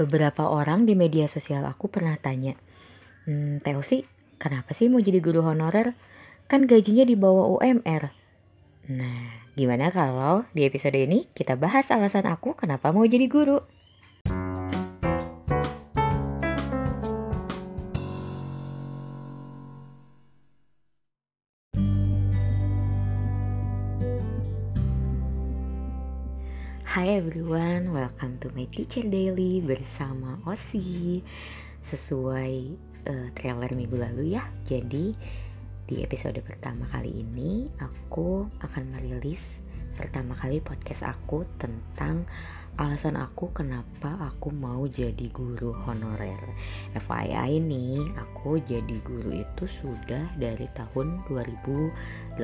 Beberapa orang di media sosial aku pernah tanya, hmm, Teo sih kenapa sih mau jadi guru honorer? Kan gajinya di bawah UMR. Nah, gimana kalau di episode ini kita bahas alasan aku kenapa mau jadi guru? Everyone, welcome to my teacher daily bersama Osi. Sesuai uh, trailer minggu lalu ya Jadi di episode pertama kali ini aku akan merilis pertama kali podcast aku tentang alasan aku kenapa aku mau jadi guru honorer. FYI nih aku jadi guru itu sudah dari tahun 2018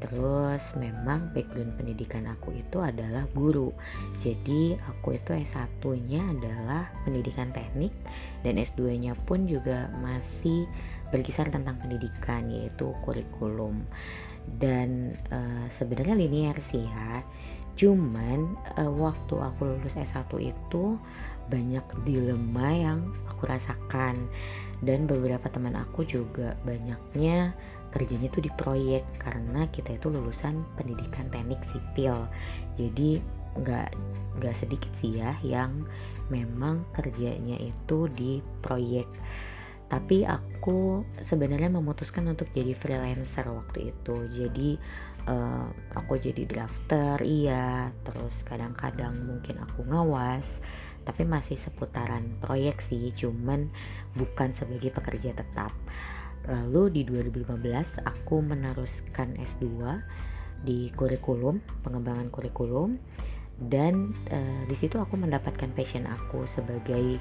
Terus memang background pendidikan aku itu adalah guru. Jadi aku itu S1-nya adalah pendidikan teknik dan S2-nya pun juga masih berkisar tentang pendidikan yaitu kurikulum. Dan uh, sebenarnya linear sih ya. Cuman uh, waktu aku lulus S1 itu banyak dilema yang aku rasakan dan beberapa teman aku juga banyaknya kerjanya tuh di proyek karena kita itu lulusan pendidikan teknik sipil. Jadi nggak nggak sedikit sih ya yang memang kerjanya itu di proyek. Tapi aku sebenarnya memutuskan untuk jadi freelancer waktu itu. Jadi uh, aku jadi drafter iya. Terus kadang-kadang mungkin aku ngawas tapi masih seputaran proyek sih. Cuman bukan sebagai pekerja tetap Lalu di 2015 aku meneruskan S2 di kurikulum, pengembangan kurikulum dan uh, di situ aku mendapatkan passion aku sebagai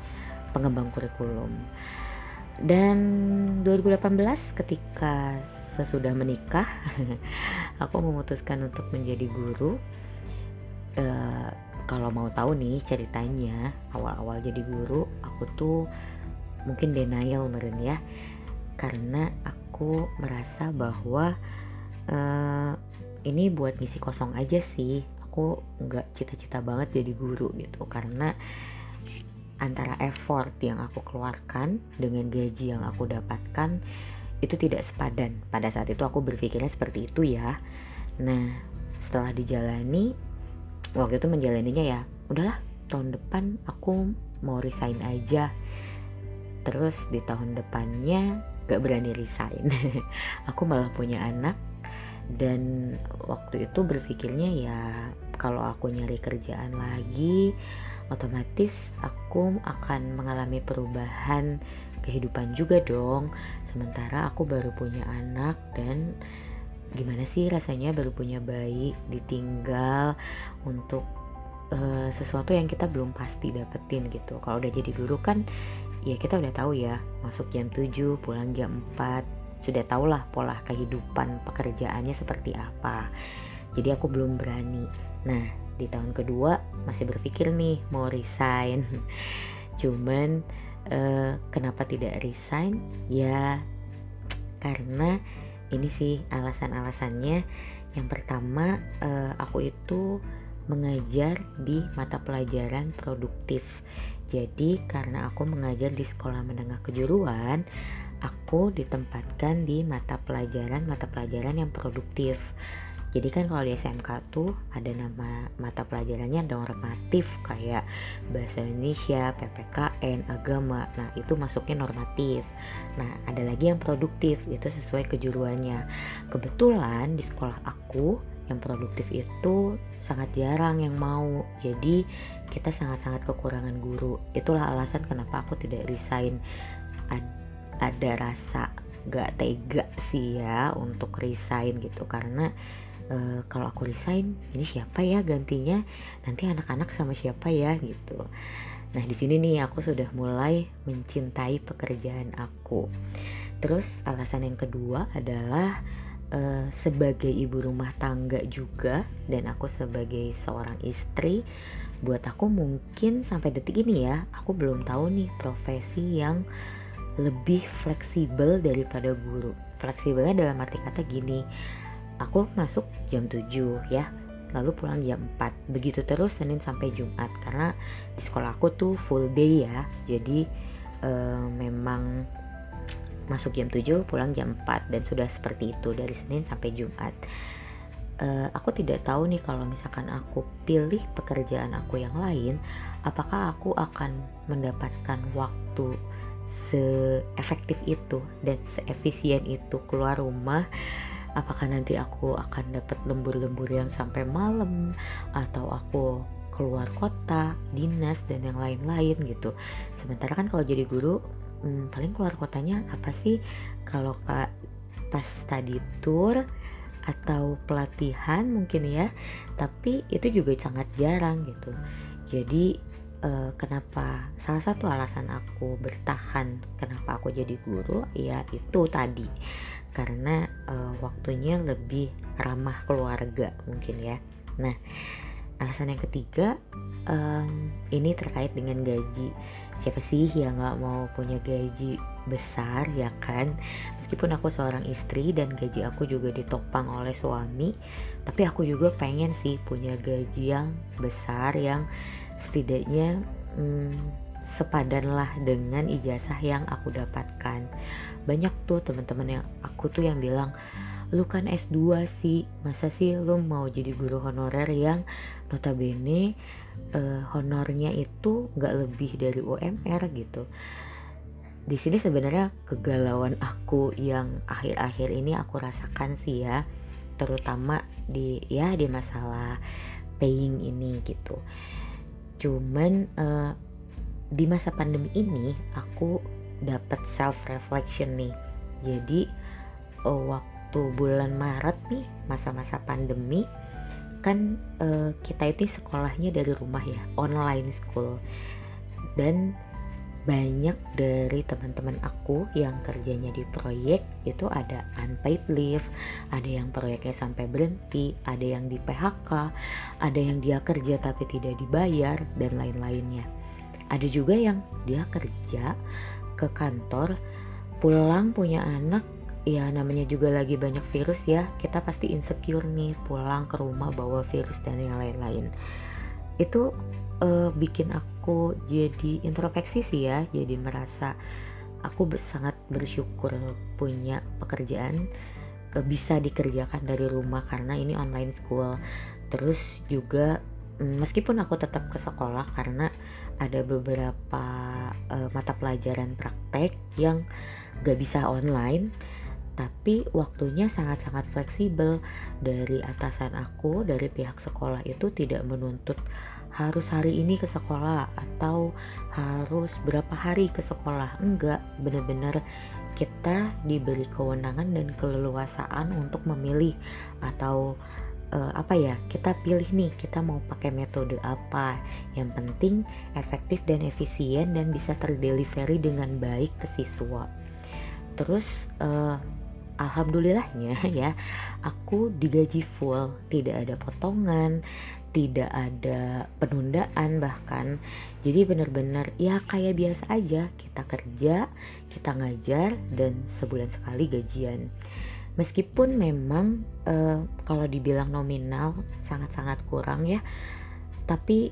pengembang kurikulum. Dan 2018 ketika sesudah menikah, aku memutuskan untuk menjadi guru. Uh, kalau mau tahu nih ceritanya awal-awal jadi guru, aku tuh mungkin denial meren ya karena aku merasa bahwa uh, ini buat ngisi kosong aja sih. Aku nggak cita-cita banget jadi guru gitu. Karena antara effort yang aku keluarkan dengan gaji yang aku dapatkan itu tidak sepadan. Pada saat itu aku berpikirnya seperti itu ya. Nah setelah dijalani waktu itu menjalaninya ya udahlah tahun depan aku mau resign aja. Terus di tahun depannya gak berani resign. Aku malah punya anak dan waktu itu berpikirnya ya kalau aku nyari kerjaan lagi otomatis aku akan mengalami perubahan kehidupan juga dong. Sementara aku baru punya anak dan gimana sih rasanya baru punya bayi ditinggal untuk uh, sesuatu yang kita belum pasti dapetin gitu. Kalau udah jadi guru kan ya kita udah tahu ya masuk jam 7 pulang jam 4 sudah tau lah pola kehidupan pekerjaannya seperti apa. Jadi aku belum berani. Nah di tahun kedua masih berpikir nih mau resign. Cuman uh, kenapa tidak resign? Ya karena ini sih alasan-alasannya. Yang pertama uh, aku itu mengajar di mata pelajaran produktif jadi karena aku mengajar di sekolah menengah kejuruan, aku ditempatkan di mata pelajaran mata pelajaran yang produktif. Jadi kan kalau di SMK tuh ada nama mata pelajarannya normatif kayak bahasa Indonesia, PPKN, agama. Nah, itu masuknya normatif. Nah, ada lagi yang produktif, itu sesuai kejuruannya. Kebetulan di sekolah aku yang produktif itu sangat jarang yang mau. Jadi kita sangat-sangat kekurangan guru. Itulah alasan kenapa aku tidak resign. Ad, ada rasa gak tega sih ya untuk resign gitu. Karena e, kalau aku resign ini siapa ya gantinya? Nanti anak-anak sama siapa ya gitu. Nah di sini nih aku sudah mulai mencintai pekerjaan aku. Terus alasan yang kedua adalah uh, sebagai ibu rumah tangga juga dan aku sebagai seorang istri buat aku mungkin sampai detik ini ya aku belum tahu nih profesi yang lebih fleksibel daripada guru. Fleksibelnya dalam arti kata gini aku masuk jam 7 ya lalu pulang jam 4 begitu terus Senin sampai Jumat karena di sekolah aku tuh full day ya jadi uh, memang masuk jam 7 pulang jam 4 dan sudah seperti itu dari Senin sampai Jumat. Uh, aku tidak tahu nih kalau misalkan aku pilih pekerjaan aku yang lain apakah aku akan mendapatkan waktu seefektif itu dan seefisien itu keluar rumah? Apakah nanti aku akan dapat lembur-lembur yang sampai malam? Atau aku keluar kota, dinas dan yang lain-lain gitu. Sementara kan kalau jadi guru hmm, paling keluar kotanya apa sih? Kalau kak pas study tour atau pelatihan mungkin ya tapi itu juga sangat jarang gitu. Jadi uh, kenapa salah satu alasan aku bertahan kenapa aku jadi guru ya itu tadi. Karena uh, waktunya lebih ramah keluarga mungkin ya. Nah alasan yang ketiga um, ini terkait dengan gaji. Siapa sih yang nggak mau punya gaji besar ya kan? Meskipun aku seorang istri dan gaji aku juga ditopang oleh suami tapi aku juga pengen sih punya gaji yang besar yang setidaknya hmm, sepadan lah dengan ijazah yang aku dapatkan. Banyak tuh teman-teman yang aku tuh yang bilang lu kan S2 sih masa sih lu mau jadi guru honorer yang notabene uh, honornya itu nggak lebih dari UMR gitu? Di sini sebenarnya kegalauan aku yang akhir-akhir ini aku rasakan sih ya terutama di ya di masalah paying ini gitu. Cuman uh, di masa pandemi ini aku dapat self reflection nih. Jadi uh, waktu waktu bulan Maret nih masa-masa pandemi kan uh, kita itu sekolahnya dari rumah ya online school dan banyak dari teman-teman aku yang kerjanya di proyek itu ada unpaid leave, ada yang proyeknya sampai berhenti, ada yang di PHK, ada yang dia kerja tapi tidak dibayar dan lain-lainnya. Ada juga yang dia kerja ke kantor, pulang punya anak ya namanya juga lagi banyak virus ya. Kita pasti insecure nih pulang ke rumah bawa virus dan yang lain-lain. Itu uh, bikin aku jadi introspeksi sih ya jadi merasa aku sangat bersyukur punya pekerjaan uh, bisa dikerjakan dari rumah karena ini online school. Terus juga um, meskipun aku tetap ke sekolah karena ada beberapa uh, mata pelajaran praktek yang gak bisa online tapi waktunya sangat-sangat fleksibel. Dari atasan aku dari pihak sekolah itu tidak menuntut harus hari ini ke sekolah atau harus berapa hari ke sekolah. Enggak benar-benar kita diberi kewenangan dan keleluasaan untuk memilih atau uh, apa ya kita pilih nih kita mau pakai metode apa. Yang penting efektif dan efisien dan bisa terdelivery dengan baik ke siswa. Terus uh, alhamdulillahnya ya aku digaji full. Tidak ada potongan tidak ada penundaan bahkan. Jadi benar-benar ya kayak biasa aja. Kita kerja kita ngajar dan sebulan sekali gajian. Meskipun memang uh, kalau dibilang nominal sangat-sangat kurang ya. Tapi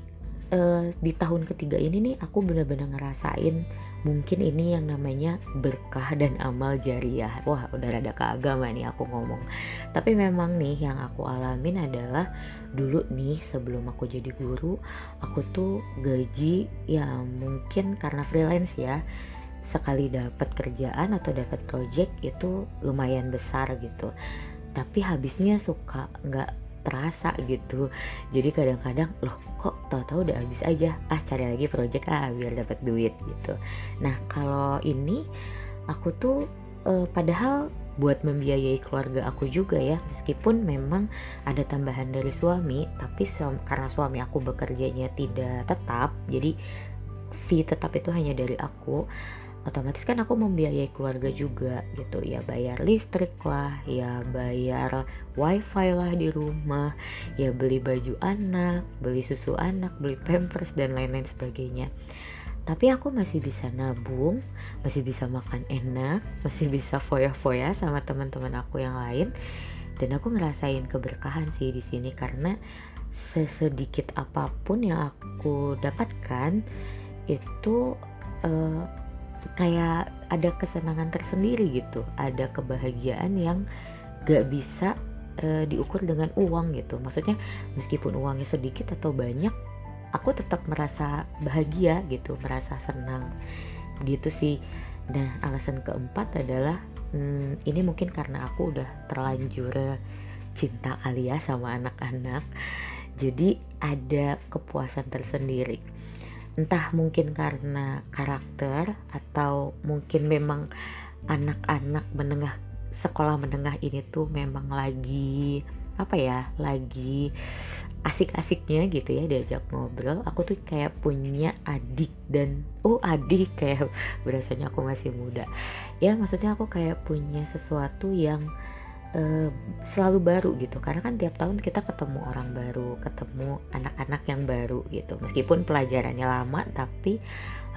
uh, di tahun ketiga ini nih aku benar-benar ngerasain mungkin ini yang namanya berkah dan amal jariah. Wah udah rada ke agama nih aku ngomong. Tapi memang nih yang aku alamin adalah dulu nih sebelum aku jadi guru aku tuh gaji ya mungkin karena freelance ya sekali dapat kerjaan atau dapat project itu lumayan besar gitu. Tapi habisnya suka nggak terasa gitu. Jadi kadang-kadang loh kok tahu-tahu udah habis aja? Ah cari lagi project ah biar dapat duit gitu. Nah kalau ini aku tuh uh, padahal buat membiayai keluarga aku juga ya meskipun memang ada tambahan dari suami tapi suam, karena suami aku bekerjanya tidak tetap jadi fee tetap itu hanya dari aku otomatis kan aku membiayai keluarga juga gitu. Ya bayar listrik lah ya bayar wifi lah di rumah ya beli baju anak beli susu anak beli pampers dan lain-lain sebagainya. Tapi aku masih bisa nabung masih bisa makan enak masih bisa foya-foya sama teman-teman aku yang lain. Dan aku ngerasain keberkahan sih di sini karena sesedikit apa pun yang aku dapatkan itu uh, kayak ada kesenangan tersendiri gitu. Ada kebahagiaan yang gak bisa uh, diukur dengan uang gitu. Maksudnya meskipun uangnya sedikit atau banyak aku tetap merasa bahagia gitu merasa senang gitu sih. Nah alasan keempat adalah hmm, ini mungkin karena aku udah terlanjur cinta kali ya sama anak-anak. Jadi ada kepuasan tersendiri entah mungkin karena karakter atau mungkin memang anak-anak menengah sekolah menengah ini tuh memang lagi apa ya lagi asik-asiknya gitu ya diajak ngobrol. Aku tuh kayak punya adik dan oh adik kayak berasanya aku masih muda. Ya maksudnya aku kayak punya sesuatu yang uh, selalu baru gitu. Karena kan tiap tahun kita ketemu orang baru ketemu anak-anak yang baru gitu. Meskipun pelajarannya lama tapi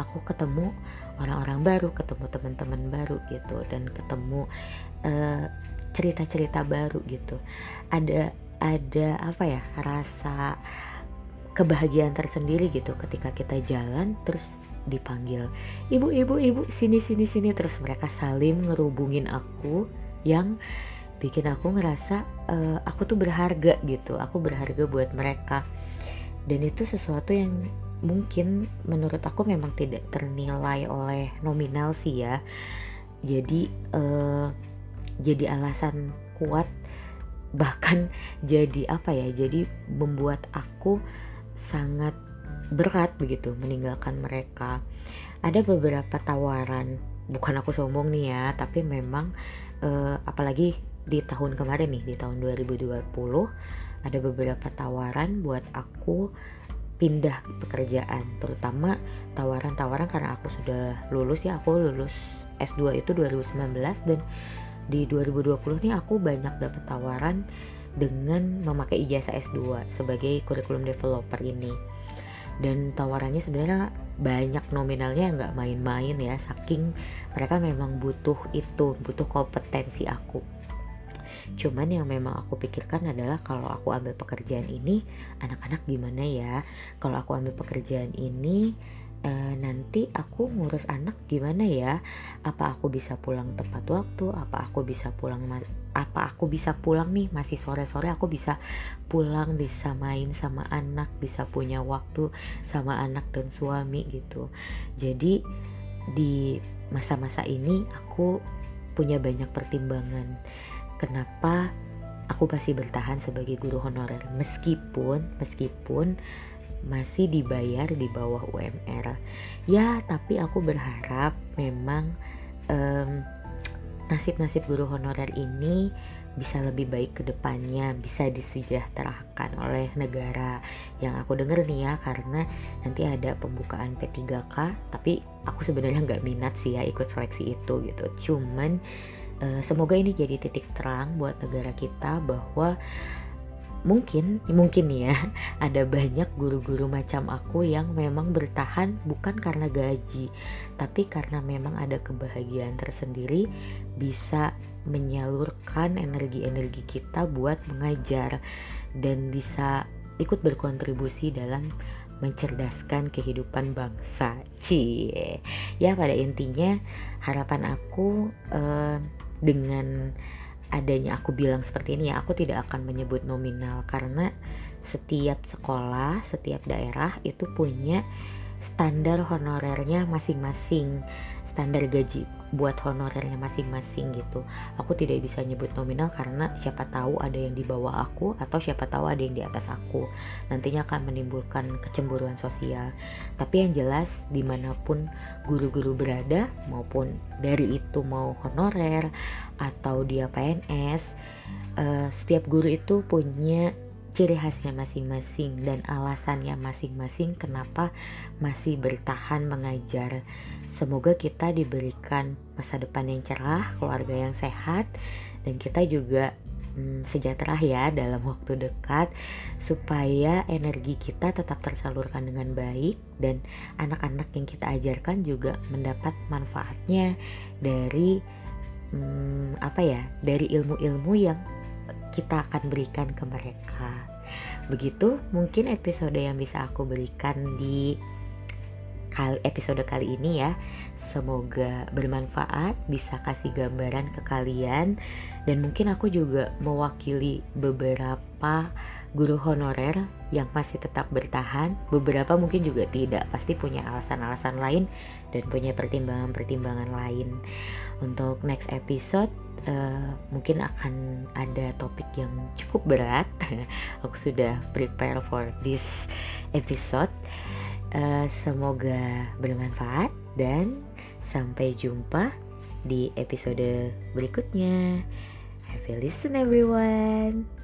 aku ketemu orang-orang baru ketemu teman-teman baru gitu. Dan ketemu cerita cerita-cerita baru gitu. Ada ada apa ya rasa kebahagiaan tersendiri gitu ketika kita jalan terus dipanggil ibu ibu ibu sini sini sini. Terus mereka saling ngerubungin aku yang bikin aku ngerasa uh, aku tuh berharga gitu. Aku berharga buat mereka. Dan itu sesuatu yang mungkin menurut aku memang tidak ternilai oleh nominal sih ya. Jadi uh, jadi alasan kuat bahkan jadi apa ya jadi membuat aku sangat berat begitu meninggalkan mereka. Ada beberapa tawaran bukan aku sombong nih ya tapi memang uh, apalagi di tahun kemarin nih di tahun 2020 ada beberapa tawaran buat aku pindah pekerjaan. Terutama tawaran-tawaran karena aku sudah lulus ya aku lulus S2 itu 2019 dan di 2020 nih aku banyak dapat tawaran dengan memakai ijazah S2 sebagai kurikulum developer ini. Dan tawarannya sebenarnya banyak nominalnya nggak main-main ya saking mereka memang butuh itu butuh kompetensi aku cuman yang memang aku pikirkan adalah kalau aku ambil pekerjaan ini anak-anak gimana ya? Kalau aku ambil pekerjaan ini uh, nanti aku ngurus anak gimana ya? Apa aku bisa pulang tepat waktu? Apa aku bisa pulang apa aku bisa pulang nih? Masih sore-sore aku bisa pulang bisa main sama anak bisa punya waktu sama anak dan suami gitu. Jadi di masa-masa ini aku punya banyak pertimbangan kenapa aku masih bertahan sebagai guru honorer meskipun meskipun masih dibayar di bawah UMR ya tapi aku berharap memang um, nasib-nasib guru honorer ini bisa lebih baik ke depannya, bisa disejahterakan oleh negara. Yang aku denger nih ya, karena nanti ada pembukaan P3K, tapi aku sebenarnya nggak minat sih ya ikut seleksi itu gitu. Cuman Eh, semoga ini jadi titik terang buat negara kita bahwa mungkin mungkin ya ada banyak guru-guru macam aku yang memang bertahan bukan karena gaji tapi karena memang ada kebahagiaan tersendiri bisa menyalurkan energi-energi kita buat mengajar dan bisa ikut berkontribusi dalam mencerdaskan kehidupan bangsa. Cie. Ya pada intinya harapan aku uh, dengan adanya aku bilang seperti ini ya aku tidak akan menyebut nominal karena setiap sekolah setiap daerah itu punya standar honorernya masing-masing standar gaji buat honorernya masing-masing gitu. Aku tidak bisa nyebut nominal karena siapa tahu ada yang di bawah aku atau siapa tahu ada yang di atas aku. Nantinya akan menimbulkan kecemburuan sosial. Tapi yang jelas di mana pun guru-guru berada maupun dari itu mau honorer atau dia PNS uh, eh, setiap guru itu punya ciri khasnya masing-masing dan alasannya masing-masing kenapa masih bertahan mengajar. Semoga kita diberikan masa depan yang cerah, keluarga yang sehat, dan kita juga hmm, sejahtera ya dalam waktu dekat supaya energi kita tetap tersalurkan dengan baik dan anak-anak yang kita ajarkan juga mendapat manfaatnya dari hmm, apa ya dari ilmu-ilmu yang kita akan berikan ke mereka. begitu mungkin episode yang bisa aku berikan di kali episode kali ini ya. Semoga bermanfaat bisa kasih gambaran ke kalian. Dan mungkin aku juga mewakili beberapa guru honorer yang masih tetap bertahan. Beberapa mungkin juga tidak pasti punya alasan-alasan lain dan punya pertimbangan-pertimbangan lain. Untuk next episode uh, mungkin akan ada topik yang cukup berat. Aku sudah prepare for this episode Uh, semoga bermanfaat dan sampai jumpa di episode berikutnya. A listen everyone.